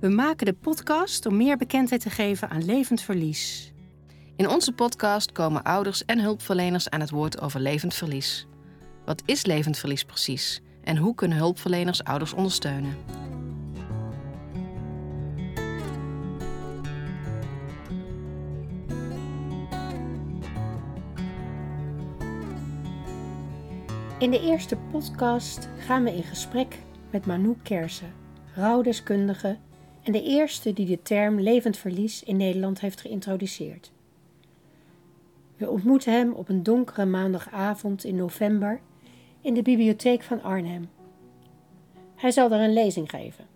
We maken de podcast om meer bekendheid te geven aan levend verlies. In onze podcast komen ouders en hulpverleners aan het woord over levend verlies. Wat is levend verlies precies en hoe kunnen hulpverleners ouders ondersteunen? In de eerste podcast gaan we in gesprek met Manu Kersen, rouwdeskundige en de eerste die de term levend verlies in Nederland heeft geïntroduceerd. We ontmoeten hem op een donkere maandagavond in november in de bibliotheek van Arnhem. Hij zal er een lezing geven.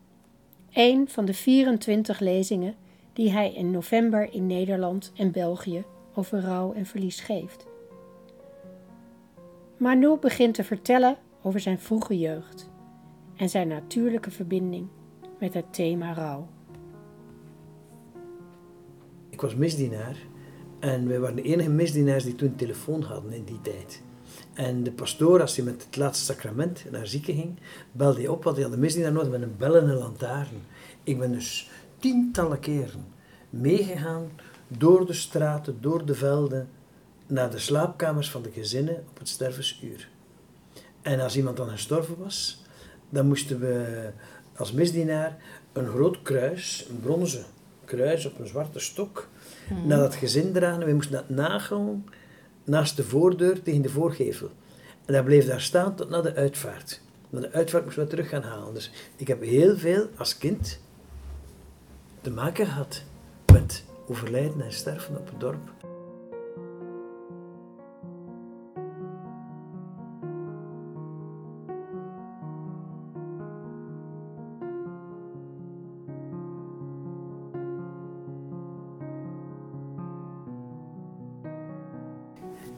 Een van de 24 lezingen die hij in november in Nederland en België over rouw en verlies geeft. Manu begint te vertellen over zijn vroege jeugd en zijn natuurlijke verbinding met het thema rouw. Ik was misdienaar en wij waren de enige misdienaars die toen telefoon hadden in die tijd. En de pastoor, als hij met het laatste sacrament naar zieken ging, belde hij op, want hij had een misdienaar nodig met een bellende lantaarn. Ik ben dus tientallen keren meegegaan door de straten, door de velden, naar de slaapkamers van de gezinnen op het stervensuur. En als iemand dan gestorven was, dan moesten we als misdienaar een groot kruis, een bronzen kruis op een zwarte stok, hmm. naar dat gezin dragen. We moesten dat nagaan naast de voordeur tegen de voorgevel. En dat bleef daar staan tot na de uitvaart. Na de uitvaart moesten we terug gaan halen. Dus ik heb heel veel als kind te maken gehad met overlijden en sterven op het dorp.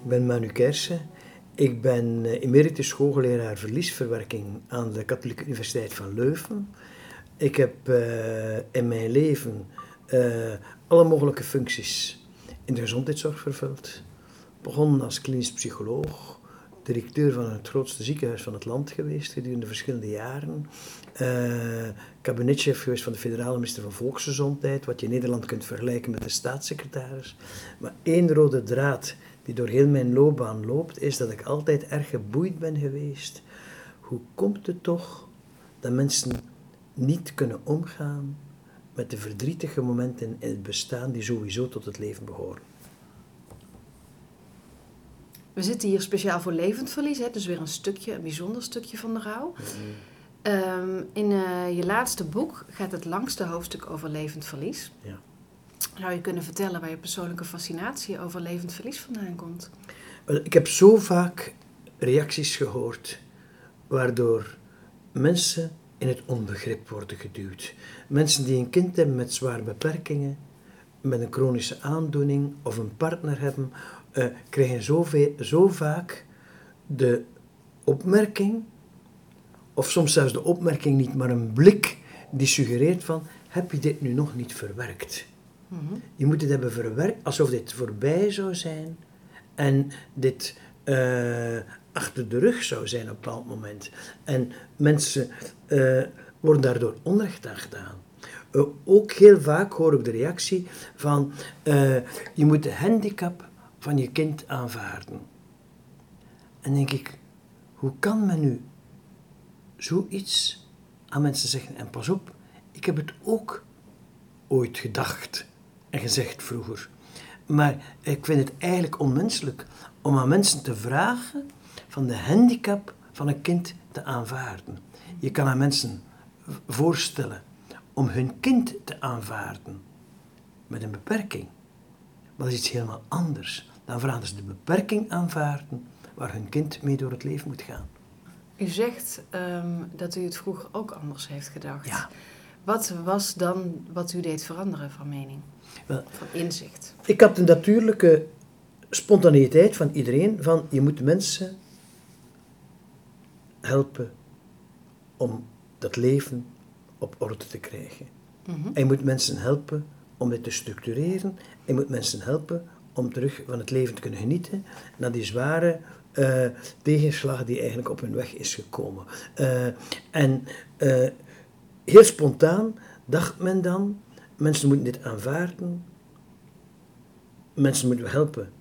Ik ben Manu Kersen. Ik ben eh, emeritus hoogleraar verliesverwerking aan de Katholieke Universiteit van Leuven. Ik heb uh, in mijn leven uh, alle mogelijke functies in de gezondheidszorg vervuld. Begonnen als klinisch psycholoog, directeur van het grootste ziekenhuis van het land geweest gedurende verschillende jaren. Uh, kabinetchef geweest van de federale minister van Volksgezondheid, wat je in Nederland kunt vergelijken met de staatssecretaris. Maar één rode draad die door heel mijn loopbaan loopt, is dat ik altijd erg geboeid ben geweest. Hoe komt het toch dat mensen niet kunnen omgaan met de verdrietige momenten in het bestaan die sowieso tot het leven behoren? We zitten hier speciaal voor levend verlies, hè? dus weer een stukje, een bijzonder stukje van de rouw. Mhm. Ehm, in uh, je laatste boek gaat het langste hoofdstuk over levend verlies. Ja. Zou je kunnen vertellen waar je persoonlijke fascinatie over levend verlies vandaan komt? Ik heb zo vaak reacties gehoord waardoor mensen in het onbegrip worden geduwd. Mensen die een kind hebben met zware beperkingen, met een chronische aandoening of een partner hebben, uh, krijgen zo, zo vaak de opmerking, of soms zelfs de opmerking niet, maar een blik die suggereert van, heb je dit nu nog niet verwerkt? Mhm. Je moet het hebben verwerkt alsof dit voorbij zou zijn en dit uh, achter de rug zou zijn op een bepaald moment. En mensen uh, worden daardoor onrecht aan gedaan. Uh, ook heel vaak hoor ik de reactie van je moet de handicap van je kind aanvaarden. En denk ik, hoe kan men nu zoiets aan mensen zeggen? En pas op, ik heb het ook ooit gedacht en gezegd vroeger. Maar ik vind het eigenlijk onmenselijk om aan mensen te vragen van de handicap van een kind te aanvaarden. Je kan aan mensen voorstellen om hun kind te aanvaarden met een beperking. Maar dat is iets helemaal anders. Dan vragen ze de beperking aanvaarden waar hun kind mee door het leven moet gaan. U zegt um, dat u het vroeger ook anders heeft gedacht. Ja. Wat was dan wat u deed veranderen van mening? Wel, van inzicht? Ik had de natuurlijke spontaneiteit van iedereen van je moet mensen helpen om dat leven op orde te krijgen. Mhm. En je moet mensen helpen om dit te structureren. En je moet mensen helpen om terug van het leven te kunnen genieten na die zware eh, tegenslag die eigenlijk op hun weg is gekomen. Eh, en eh, heel spontaan dacht men dan, mensen moeten dit aanvaarden, mensen moeten we helpen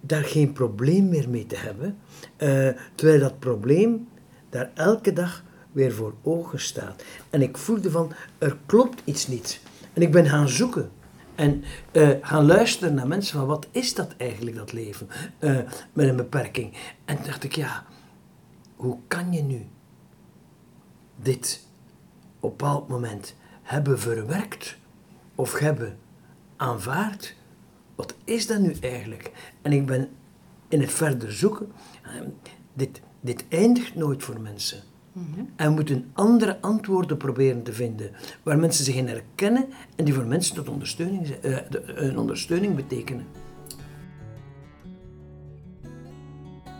daar geen probleem meer mee te hebben, eh, terwijl dat probleem daar elke dag weer voor ogen staat. En ik voelde van, er klopt iets niet. En ik ben gaan zoeken en eh, gaan luisteren naar mensen van, wat is dat eigenlijk, dat leven eh, met een beperking? En toen dacht ik, ja, hoe kan je nu dit op een bepaald moment hebben verwerkt of hebben aanvaard? Wat is dat nu eigenlijk? En ik ben in het verder zoeken. eh, Dit, dit eindigt nooit voor mensen. En we moeten andere antwoorden proberen te vinden, waar mensen zich in herkennen en die voor mensen tot ondersteuning, eh, een ondersteuning betekenen.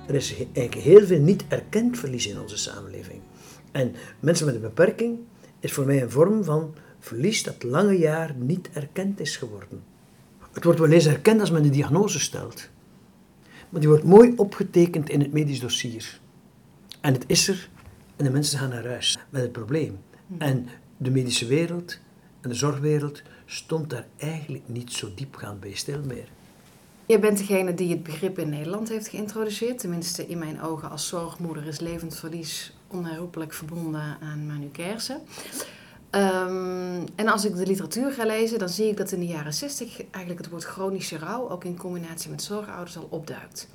Er is eigenlijk heel veel niet erkend verlies in onze samenleving. En mensen met een beperking is voor mij een vorm van verlies dat lange jaar niet erkend is geworden. Het wordt wel eens erkend als men de diagnose stelt. Maar die wordt mooi opgetekend in het medisch dossier. En het is er en de mensen gaan naar huis met het probleem. En de medische wereld en de zorgwereld stond daar eigenlijk niet zo diepgaand bij stil meer. Jij bent degene die het begrip in Nederland heeft geïntroduceerd. Tenminste, in mijn ogen als zorgmoeder is levend verlies onherroepelijk verbonden aan Manu Kersen. Ehm, en als ik de literatuur ga lezen, dan zie ik dat in de jaren 60 eigenlijk het woord chronische rouw ook in combinatie met zorgouders al opduikt.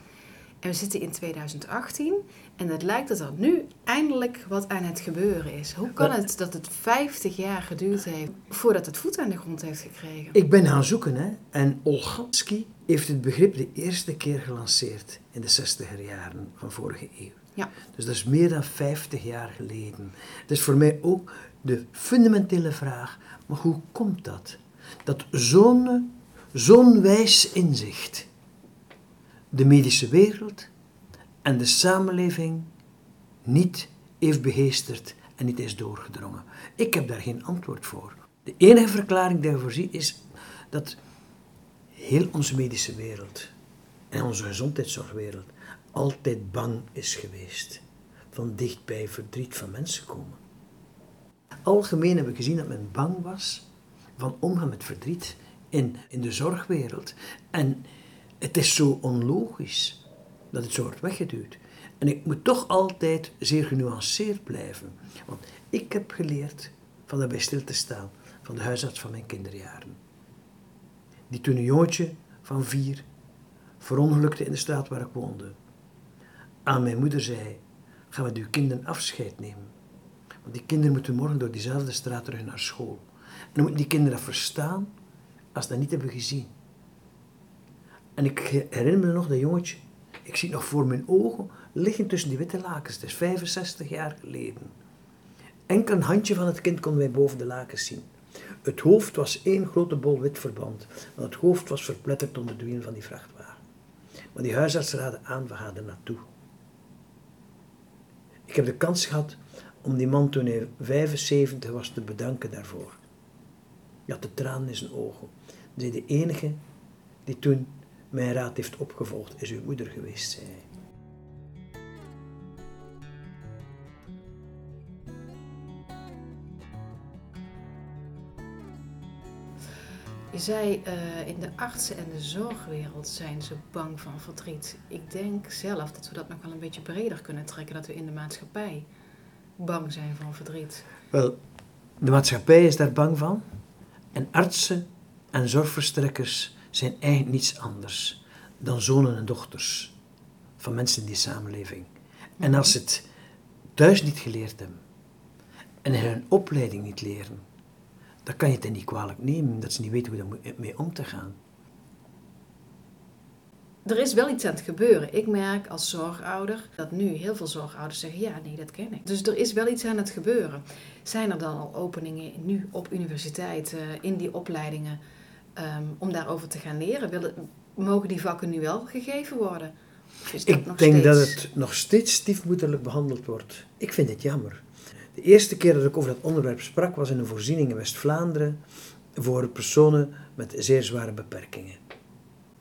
En we zitten in 2018 en het lijkt dat er nu eindelijk wat aan het gebeuren is. Hoe kan het dat het 50 jaar geduurd heeft voordat het voet aan de grond heeft gekregen? Ik ben gaan zoeken hè, en Olgansky heeft het begrip de eerste keer gelanceerd in de 60er jaren van vorige eeuw. Ja. Dus dat is meer dan 50 jaar geleden. Dus voor mij ook de fundamentele vraag, maar hoe komt dat? Dat zo'n zo'n wijs inzicht de medische wereld en de samenleving niet heeft beheesterd en niet is doorgedrongen. Ik heb daar geen antwoord voor. De enige verklaring die ik daarvoor zie is dat heel onze medische wereld en onze gezondheidszorgwereld altijd bang is geweest van dichtbij verdriet van mensen komen. Algemeen hebben we gezien dat men bang was van omgaan met verdriet in, in de zorgwereld. En het is zo onlogisch dat het zo wordt weggeduwd. En ik moet toch altijd zeer genuanceerd blijven. Want ik heb geleerd van daarbij stil te staan van de huisarts van mijn kinderjaren. Die toen een jongetje van vier verongelukte in de straat waar ik woonde. Aan mijn moeder zei, ga met uw kinderen afscheid nemen. Want die kinderen moeten morgen door diezelfde straat terug naar school. En dan moeten die kinderen dat verstaan als ze dat niet hebben gezien. En ik herinner me nog dat jongetje. Ik zie het nog voor mijn ogen liggen tussen die witte lakens. Het is 65 jaar geleden. Enkel een handje van het kind konden wij boven de lakens zien. Het hoofd was één grote bol wit verband. Want het hoofd was verpletterd onder de wielen van die vrachtwagen. Maar die huisarts raadde aan, we gaan er naartoe. Ik heb de kans gehad om die man toen hij 75 was te bedanken daarvoor. Had de tranen in zijn ogen. De enige die toen mijn raad heeft opgevolgd is uw moeder geweest, Je zei eh, in de artsen- en de zorgwereld zijn ze bang van verdriet. Ik denk zelf dat we dat nog wel een beetje breder kunnen trekken. Dat we in de maatschappij bang zijn van verdriet. Wel, de maatschappij is daar bang van. En artsen en zorgverstrekkers zijn eigenlijk niets anders dan zonen en dochters van mensen in die samenleving. En als ze het thuis niet geleerd hebben en in hun opleiding niet leren, dan kan je het hen niet kwalijk nemen dat ze niet weten hoe daar mee om te gaan. er is wel iets aan het gebeuren. Ik merk als zorgouder dat nu heel veel zorgouders zeggen: ja, nee, dat ken ik. Dus er is wel iets aan het gebeuren. Zijn er dan al openingen nu op universiteiten, in die opleidingen, ehm, om daarover te gaan leren? Willen, mogen die vakken nu wel gegeven worden? Ik denk dat het nog steeds stiefmoederlijk behandeld wordt. Ik vind het jammer. De eerste keer dat ik over dat onderwerp sprak was in een voorziening in West-Vlaanderen voor personen met zeer zware beperkingen.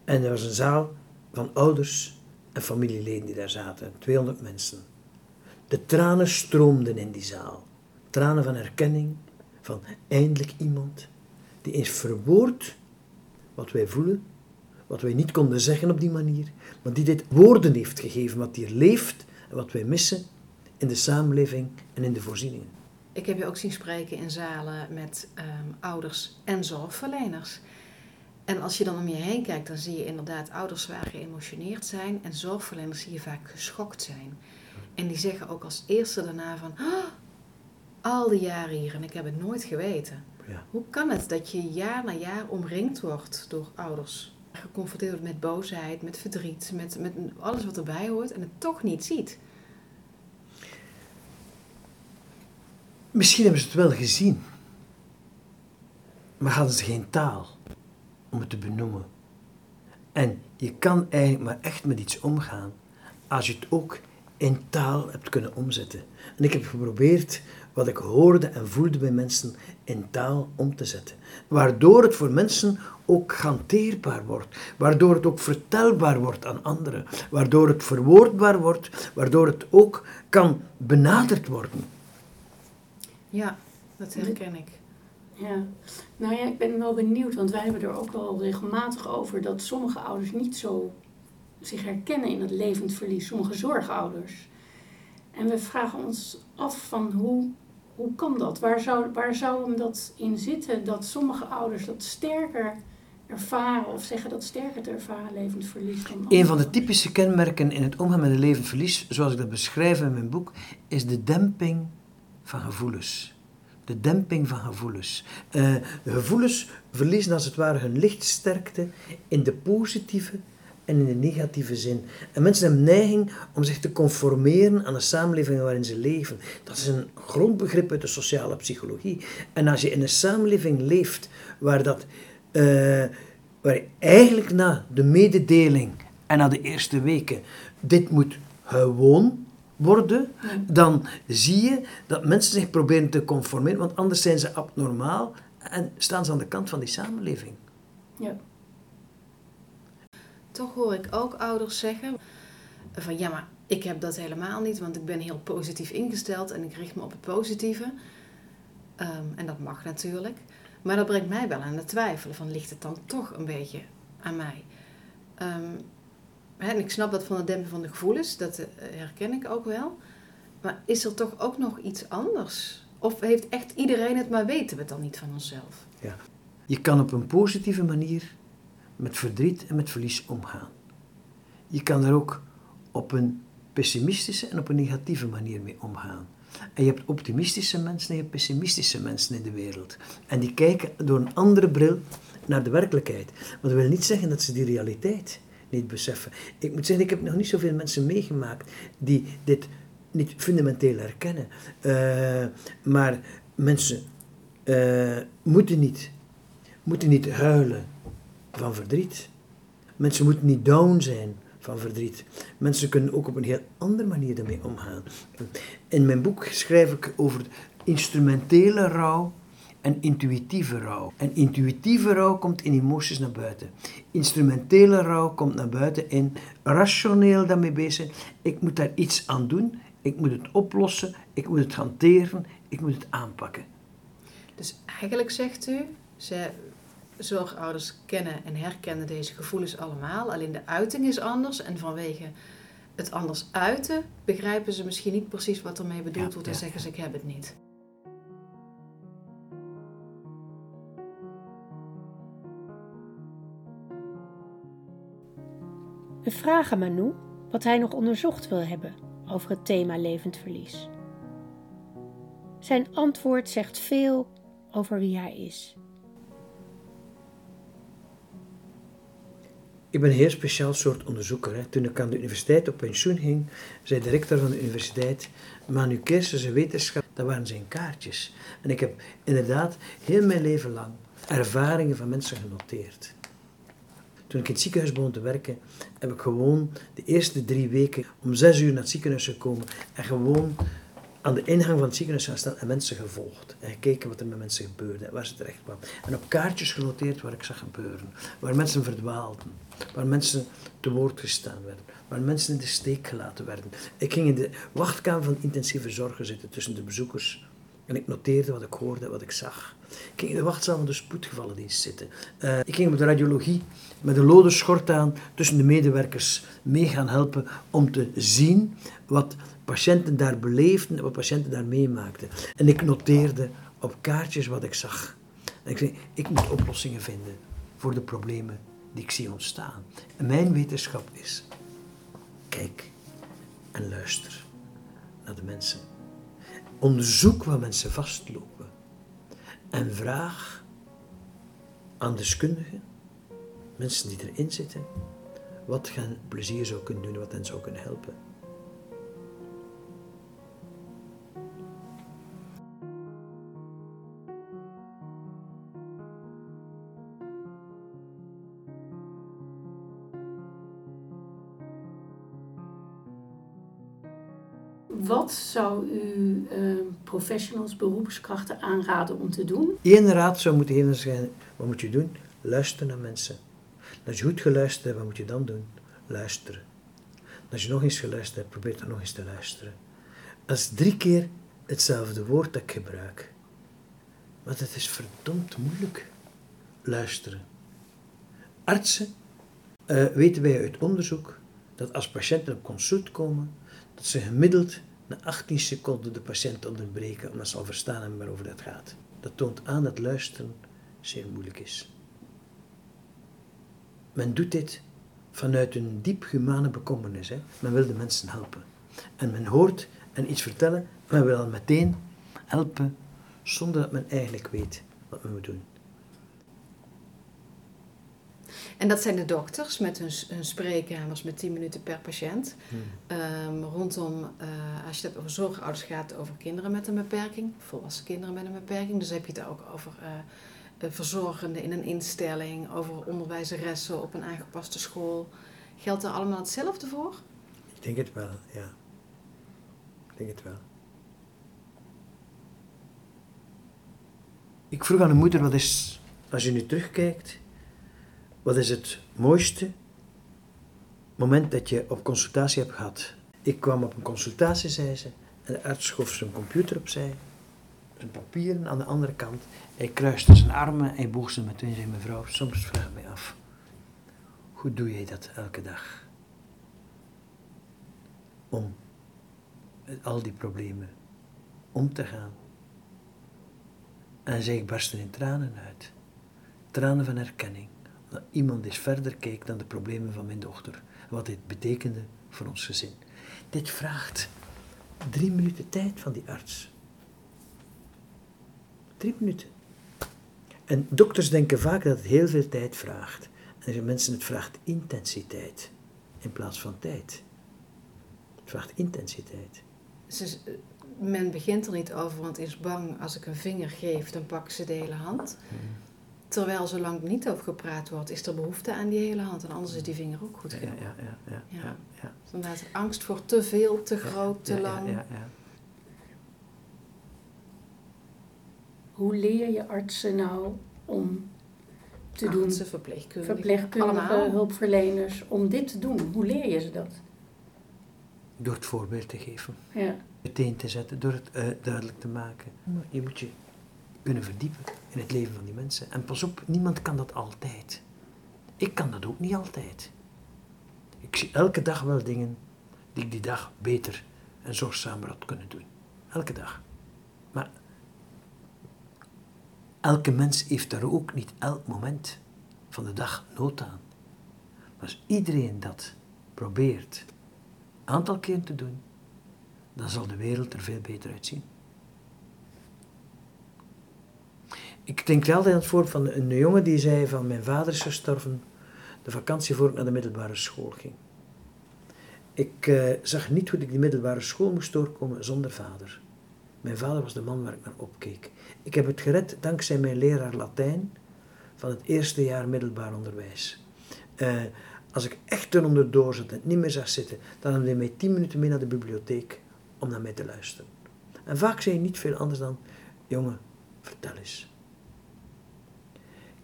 En er was een zaal van ouders en familieleden die daar zaten, 200 mensen. De tranen stroomden in die zaal. Tranen van herkenning, van eindelijk iemand die eens verwoordt wat wij voelen, wat wij niet konden zeggen op die manier, maar die dit woorden heeft gegeven, wat hier leeft en wat wij missen in de samenleving en in de voorzieningen. Ik heb je ook zien spreken in zalen met ehm, ouders en zorgverleners. En als je dan om je heen kijkt, dan zie je inderdaad ouders zwaar geëmotioneerd zijn en zorgverleners zie je vaak geschokt zijn. En die zeggen ook als eerste daarna van, oh, al die jaren hier en ik heb het nooit geweten. Ja. Hoe kan het dat je jaar na jaar omringd wordt door ouders? Geconfronteerd wordt met boosheid, met verdriet, met, met alles wat erbij hoort en het toch niet ziet. Misschien hebben ze het wel gezien, maar hadden ze geen taal om het te benoemen. En je kan eigenlijk maar echt met iets omgaan als je het ook in taal hebt kunnen omzetten. En ik heb geprobeerd wat ik hoorde en voelde bij mensen in taal om te zetten. Waardoor het voor mensen ook hanteerbaar wordt. Waardoor het ook vertelbaar wordt aan anderen. Waardoor het verwoordbaar wordt. Waardoor het ook kan benaderd worden. Ja, dat herken ik. Ja, nou ja, ik ben wel benieuwd, want wij hebben er ook wel regelmatig over dat sommige ouders niet zo zich herkennen in het levend verlies, sommige zorgouders. En we vragen ons af van hoe, hoe kan dat? Waar zou, waar zou hem dat in zitten dat sommige ouders dat sterker ervaren of zeggen dat sterker te ervaren levend verlies dan Een van de typische kenmerken in het omgaan met een levend verlies, zoals ik dat beschrijf in mijn boek, is de demping van gevoelens. De demping van gevoelens. Uh, gevoelens verliezen als het ware hun lichtsterkte in de positieve en in de negatieve zin. En mensen hebben neiging om zich te conformeren aan de samenleving waarin ze leven. Dat is een grondbegrip uit de sociale psychologie. En als je in een samenleving leeft waar dat, uh, waar je eigenlijk na de mededeling en na de eerste weken dit moet gewoon worden, dan zie je dat mensen zich proberen te conformeren, want anders zijn ze abnormaal en staan ze aan de kant van die samenleving. Ja. Toch hoor ik ook ouders zeggen van ja, maar ik heb dat helemaal niet, want ik ben heel positief ingesteld en ik richt me op het positieve. Ehm, en dat mag natuurlijk. Maar dat brengt mij wel aan het twijfelen van ligt het dan toch een beetje aan mij? Um, en ik snap dat van het dempen van de gevoelens, dat eh, herken ik ook wel. Maar is er toch ook nog iets anders? Of heeft echt iedereen het, maar weten we het dan niet van onszelf? Ja. Je kan op een positieve manier met verdriet en met verlies omgaan. Je kan er ook op een pessimistische en op een negatieve manier mee omgaan. En je hebt optimistische mensen en je hebt pessimistische mensen in de wereld. En die kijken door een andere bril naar de werkelijkheid. Maar dat wil niet zeggen dat ze die realiteit niet beseffen. Ik moet zeggen, ik heb nog niet zoveel mensen meegemaakt die dit niet fundamenteel herkennen. Uh, maar mensen uh, moeten, niet, moeten niet huilen van verdriet. Mensen moeten niet down zijn van verdriet. Mensen kunnen ook op een heel andere manier daarmee omgaan. In mijn boek schrijf ik over instrumentele rouw en intuïtieve rouw. En intuïtieve rouw komt in emoties naar buiten. Instrumentele rouw komt naar buiten in rationeel daarmee bezig. Ik moet daar iets aan doen, ik moet het oplossen, ik moet het hanteren, ik moet het aanpakken. Dus eigenlijk zegt u, ze, zorgouders kennen en herkennen deze gevoelens allemaal, alleen de uiting is anders en vanwege het anders uiten begrijpen ze misschien niet precies wat ermee bedoeld wordt en zeggen ze ik heb het niet. We vragen Manu wat hij nog onderzocht wil hebben over het thema levend verlies. Zijn antwoord zegt veel over wie hij is. Ik ben een heel speciaal soort onderzoeker. Toen ik aan de universiteit op pensioen ging, zei de rector van de universiteit, Manu Kersen, wetenschap, dat waren zijn kaartjes. En ik heb inderdaad heel mijn leven lang ervaringen van mensen genoteerd. Toen ik in het ziekenhuis begon te werken, heb ik gewoon de eerste drie weken om zes uur naar het ziekenhuis gekomen en gewoon aan de ingang van het ziekenhuis gaan staan en mensen gevolgd. En gekeken wat er met mensen gebeurde waar ze terecht kwamen. En op kaartjes genoteerd waar ik zag gebeuren. Waar mensen verdwaalden. Waar mensen te woord gestaan werden. Waar mensen in de steek gelaten werden. Ik ging in de wachtkamer van intensieve zorgen zitten tussen de bezoekers. En ik noteerde wat ik hoorde, wat ik zag. Ik ging in de wachtzaal van de spoedgevallendienst zitten. Uh, ik ging op de radiologie met een lode schort aan tussen de medewerkers mee gaan helpen om te zien wat patiënten daar beleefden en wat patiënten daar meemaakten. En ik noteerde op kaartjes wat ik zag. En ik zei, ik moet oplossingen vinden voor de problemen die ik zie ontstaan. En mijn wetenschap is, kijk en luister naar de mensen. Onderzoek waar mensen vastlopen. En vraag aan deskundigen, mensen die erin zitten, wat hen plezier zou kunnen doen, wat hen zou kunnen helpen. Wat zou u uh, professionals, beroepskrachten aanraden om te doen? Eén raad zou moeten zijn, wat moet je doen? Luisteren naar mensen. Als je goed geluisterd hebt, wat moet je dan doen? Luisteren. Als je nog eens geluisterd hebt, probeer dan nog eens te luisteren. Als drie keer hetzelfde woord dat ik gebruik. Want het is verdomd moeilijk. Luisteren. Artsen uh, weten wij uit onderzoek dat als patiënten op consult komen, dat ze gemiddeld na 18 seconden de patiënt onderbreken omdat ze al verstaan hebben waarover dat gaat. Dat toont aan dat luisteren zeer moeilijk is. Men doet dit vanuit een diep humane bekommernis. Hè. Men wil de mensen helpen. En men hoort en iets vertellen, men wil dan meteen helpen zonder dat men eigenlijk weet wat men moet doen. En dat zijn de dokters met hun, hun spreekkamers met 10 minuten per patiënt. Hmm. Ehm, rondom, uh, als je het over zorgouders gaat, over kinderen met een beperking, volwassen kinderen met een beperking. Dus heb je het ook over uh, verzorgenden in een instelling, over onderwijzeressen op een aangepaste school. Geldt er allemaal hetzelfde voor? Ik denk het wel, ja. Ik denk het wel. Ik vroeg aan de moeder, wat is, als je nu terugkijkt, wat is het mooiste moment dat je op consultatie hebt gehad? Ik kwam op een consultatie, zei ze, en de arts schoof zijn computer opzij, zijn papieren aan de andere kant. Hij kruiste zijn armen en hij boog ze meteen en zei, mevrouw, soms vraag ik mij af, hoe doe jij dat elke dag? Om met al die problemen om te gaan. En ik barstte in tranen uit. Tranen van erkenning dat iemand eens verder kijkt dan de problemen van mijn dochter. Wat dit betekende voor ons gezin. Dit vraagt drie minuten tijd van die arts. Drie minuten. En dokters denken vaak dat het heel veel tijd vraagt. En er zijn mensen, het vraagt intensiteit in plaats van tijd. Het vraagt intensiteit. Dus men begint er niet over, want is bang als ik een vinger geef, dan pakken ze de hele hand. Hmm. Terwijl zolang er niet over gepraat wordt, is er behoefte aan die hele hand. En anders is die vinger ook goed genoeg. Ja, ja, ja. ja, ja. ja. Inderdaad, angst voor te veel, te groot, te lang. Ja, ja, Hoe leer je artsen nou om te doen? Artsen, verpleegkundigen, verpleegkundigen hulpverleners, om dit te doen. Hoe leer je ze dat? Door het voorbeeld te geven. Ja. Meteen te zetten, door het uh, duidelijk te maken. Je moet je kunnen verdiepen in het leven van die mensen. En pas op, niemand kan dat altijd. Ik kan dat ook niet altijd. Ik zie elke dag wel dingen die ik die dag beter en zorgzamer had kunnen doen. Elke dag. Maar elke mens heeft daar ook niet elk moment van de dag nood aan. Maar als iedereen dat probeert een aantal keer te doen, dan zal de wereld er veel beter uitzien. Ik denk wel aan het voorbeeld van een jongen die zei van mijn vader is gestorven de vakantie voor ik naar de middelbare school ging. Ik uh, zag niet hoe ik die middelbare school moest doorkomen zonder vader. Mijn vader was de man waar ik naar opkeek. Ik heb het gered dankzij mijn leraar Latijn van het eerste jaar middelbaar onderwijs. Uh, als ik echt eronder door zat en niet meer zag zitten, dan nam hij mij tien minuten mee naar de bibliotheek om naar mij te luisteren. En vaak zei hij niet veel anders dan, jongen, vertel eens.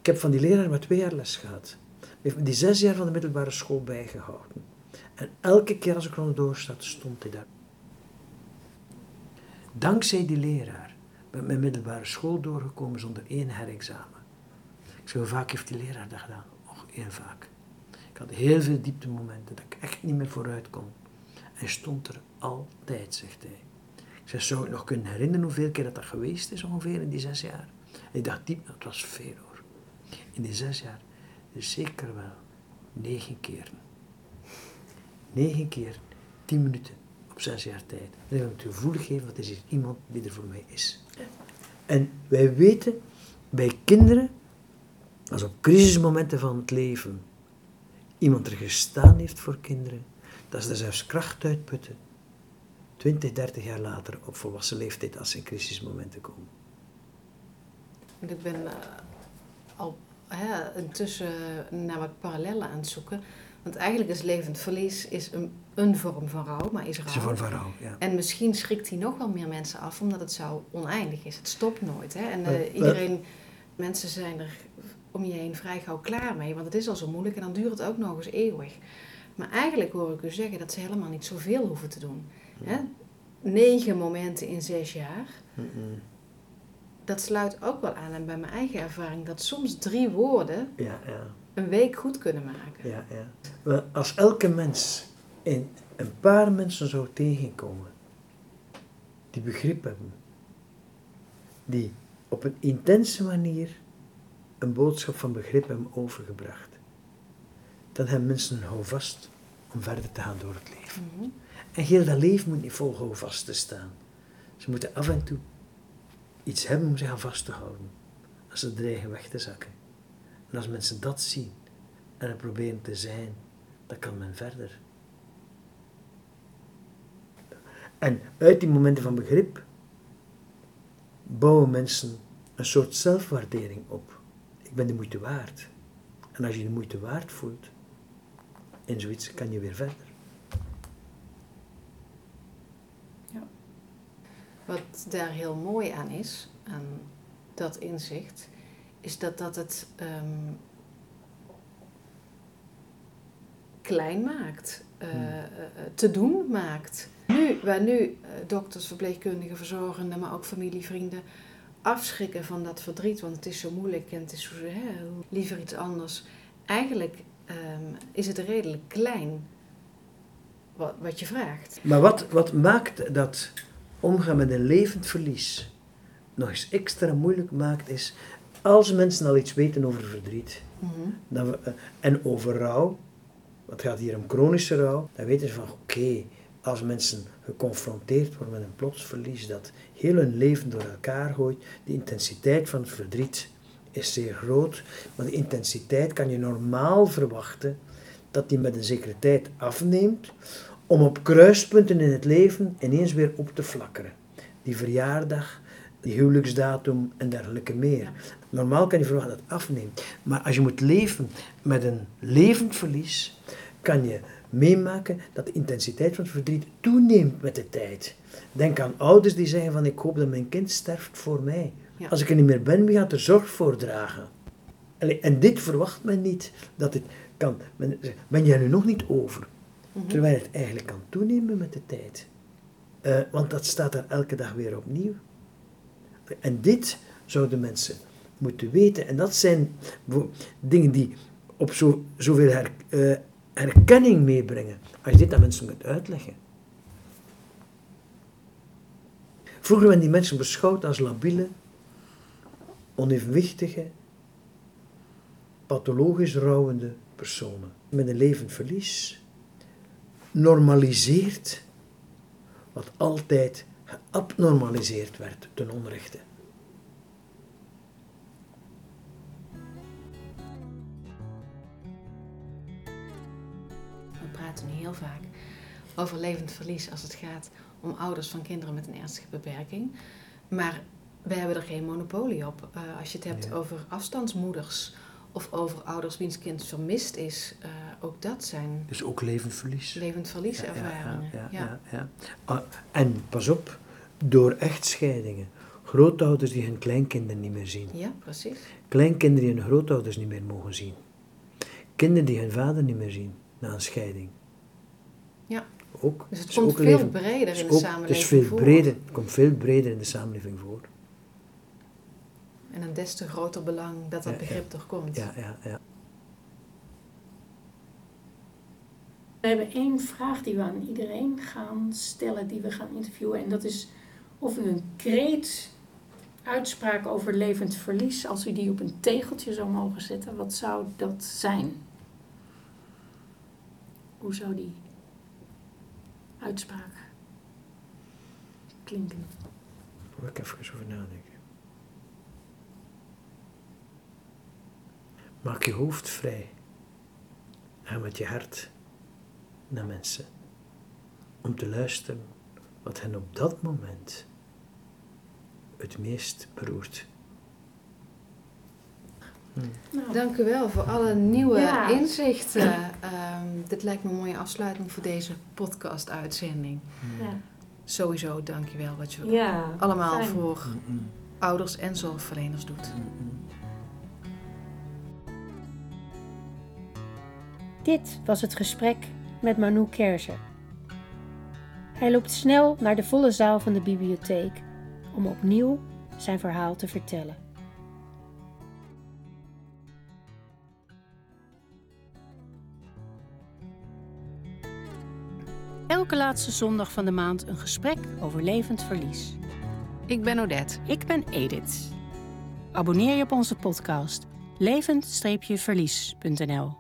Ik heb van die leraar maar twee jaar les gehad. Hij heeft die zes jaar van de middelbare school bijgehouden. En elke keer als ik eronder zat, stond hij daar. Dankzij die leraar ben ik mijn middelbare school doorgekomen zonder één herexamen. Ik zei, hoe vaak heeft die leraar dat gedaan? Och, heel vaak. Ik had heel veel dieptemomenten dat ik echt niet meer vooruit kon. Hij stond er altijd, zegt hij. Ik zei, zou ik nog kunnen herinneren hoeveel keer dat, dat geweest is ongeveer in die zes jaar? En ik dacht diep, dat was veel hoor. In die zes jaar, zeker wel negen keren. Negen keer, tien minuten op zes jaar tijd. Dan heb ik het gevoel gegeven, dat er is iemand die er voor mij is. En wij weten bij kinderen, als op crisismomenten van het leven iemand er gestaan heeft voor kinderen, dat ze er zelfs kracht uitputten. 20, 30 jaar later op volwassen leeftijd als ze in crisismomenten komen. Ik ben uh, al hè, intussen naar wat parallellen aan het zoeken. Want eigenlijk is levend verlies is een, een vorm van rouw, maar is rouw. is een vorm van rouw, ja. En misschien schrikt hij nog wel meer mensen af, omdat het zo oneindig is. Het stopt nooit. Hè? En uh, iedereen, mensen zijn er om je heen vrij gauw klaar mee, want het is al zo moeilijk en dan duurt het ook nog eens eeuwig. Maar eigenlijk hoor ik u zeggen dat ze helemaal niet zoveel hoeven te doen. Hè? Negen momenten in zes jaar. Dat sluit ook wel aan en bij mijn eigen ervaring dat soms drie woorden ja, ja. een week goed kunnen maken. Ja, ja. Als elke mens in een paar mensen zou tegenkomen die begrip hebben, die op een intense manier een boodschap van begrip hebben overgebracht, dan hebben mensen een houvast om verder te gaan door het leven. Mhm. En heel dat leven moet niet vol houvast te staan. Ze moeten af en toe iets hebben om zich aan vast te houden. Als ze dreigen weg te zakken. En als mensen dat zien en er proberen te zijn, dan kan men verder. En uit die momenten van begrip bouwen mensen een soort zelfwaardering op. Ik ben de moeite waard. En als je de moeite waard voelt, in zoiets kan je weer verder. Wat daar heel mooi aan is, aan dat inzicht, is dat dat het um, klein maakt, uh, uh, te doen maakt. Nu, waar nu uh, dokters, verpleegkundigen, verzorgenden, maar ook familievrienden afschrikken van dat verdriet, want het is zo moeilijk en het is zo, hè, liever iets anders. Eigenlijk um, is het redelijk klein wat, wat je vraagt. Maar wat, wat maakt dat omgaan met een levend verlies nog eens extra moeilijk maakt, is als mensen al iets weten over verdriet. Mm -hmm. dan we, uh, en over rouw, het gaat hier om chronische rouw, dan weten ze van oké, okay, als mensen geconfronteerd worden met een plots verlies dat heel hun leven door elkaar gooit, die intensiteit van het verdriet is zeer groot, maar die intensiteit kan je normaal verwachten dat die met een zekere tijd afneemt, om op kruispunten in het leven ineens weer op te flakkeren. Die verjaardag, die huwelijksdatum en dergelijke meer. Normaal kan je verwachten dat het afneemt. Maar als je moet leven met een levend verlies, kan je meemaken dat de intensiteit van het verdriet toeneemt met de tijd. Denk aan ouders die zeggen van ik hoop dat mijn kind sterft voor mij. Ja. Als ik er niet meer ben, wie gaat er zorg voor dragen? En dit verwacht men niet, dat het kan. Men ben jij nu nog niet over? Mhm. Terwijl het eigenlijk kan toenemen met de tijd. Uh, want dat staat er elke dag weer opnieuw. En dit zouden mensen moeten weten. En dat zijn dingen die op zo, zoveel her, uh, herkenning meebrengen. Als je dit aan mensen kunt uitleggen. Vroeger werden die mensen beschouwd als labiele, onevenwichtige, pathologisch rouwende personen. Met een levend verlies normaliseert wat altijd geabnormaliseerd werd ten onrechte. praten nu heel vaak over levend verlies als het gaat om ouders van kinderen met een ernstige beperking. Maar we hebben er geen monopolie op. Uh, als je het hebt over afstandsmoeders of over ouders wiens kind vermist is, uh, ook dat zijn. Dus ook levend verlies. Levend verlieservaringen. Ja, ja, ja, ja, en pas op, door echtscheidingen. Grootouders die hun kleinkinderen niet meer zien. Ja, precies. Kleinkinderen die hun grootouders niet meer mogen zien. Kinderen die hun vader niet meer zien na een scheiding. Ja. Ook, dus het komt veel breder in de samenleving het is veel voor. Breder, het komt veel breder in de samenleving voor. En een des te groter belang dat dat begrip ja. toch komt. Ja, ja, ja. We hebben één vraag die we aan iedereen gaan stellen, die we gaan interviewen. En dat is of u een kreet, uitspraak over levend verlies, als u die op een tegeltje zou mogen zetten, wat zou dat zijn? Hoe zou die uitspraak klinken? Moet ik even over nadenken. Maak je hoofd vrij. Ga met je hart naar mensen. Om te luisteren wat hen op dat moment het meest beroert. Nou. Dank u wel voor alle nieuwe inzichten. Um, dit lijkt me een mooie afsluiting voor deze podcast-uitzending. Ja. Sowieso dank je wel wat je ja, allemaal fijn. voor ouders en zorgverleners doet. Dit was het gesprek met Manu Kersen. Hij loopt snel naar de volle zaal van de bibliotheek om opnieuw zijn verhaal te vertellen. Elke laatste zondag van de maand een gesprek over levend verlies. Ik ben Odette. Ik ben Edith. Abonneer je op onze podcast levend-verlies.nl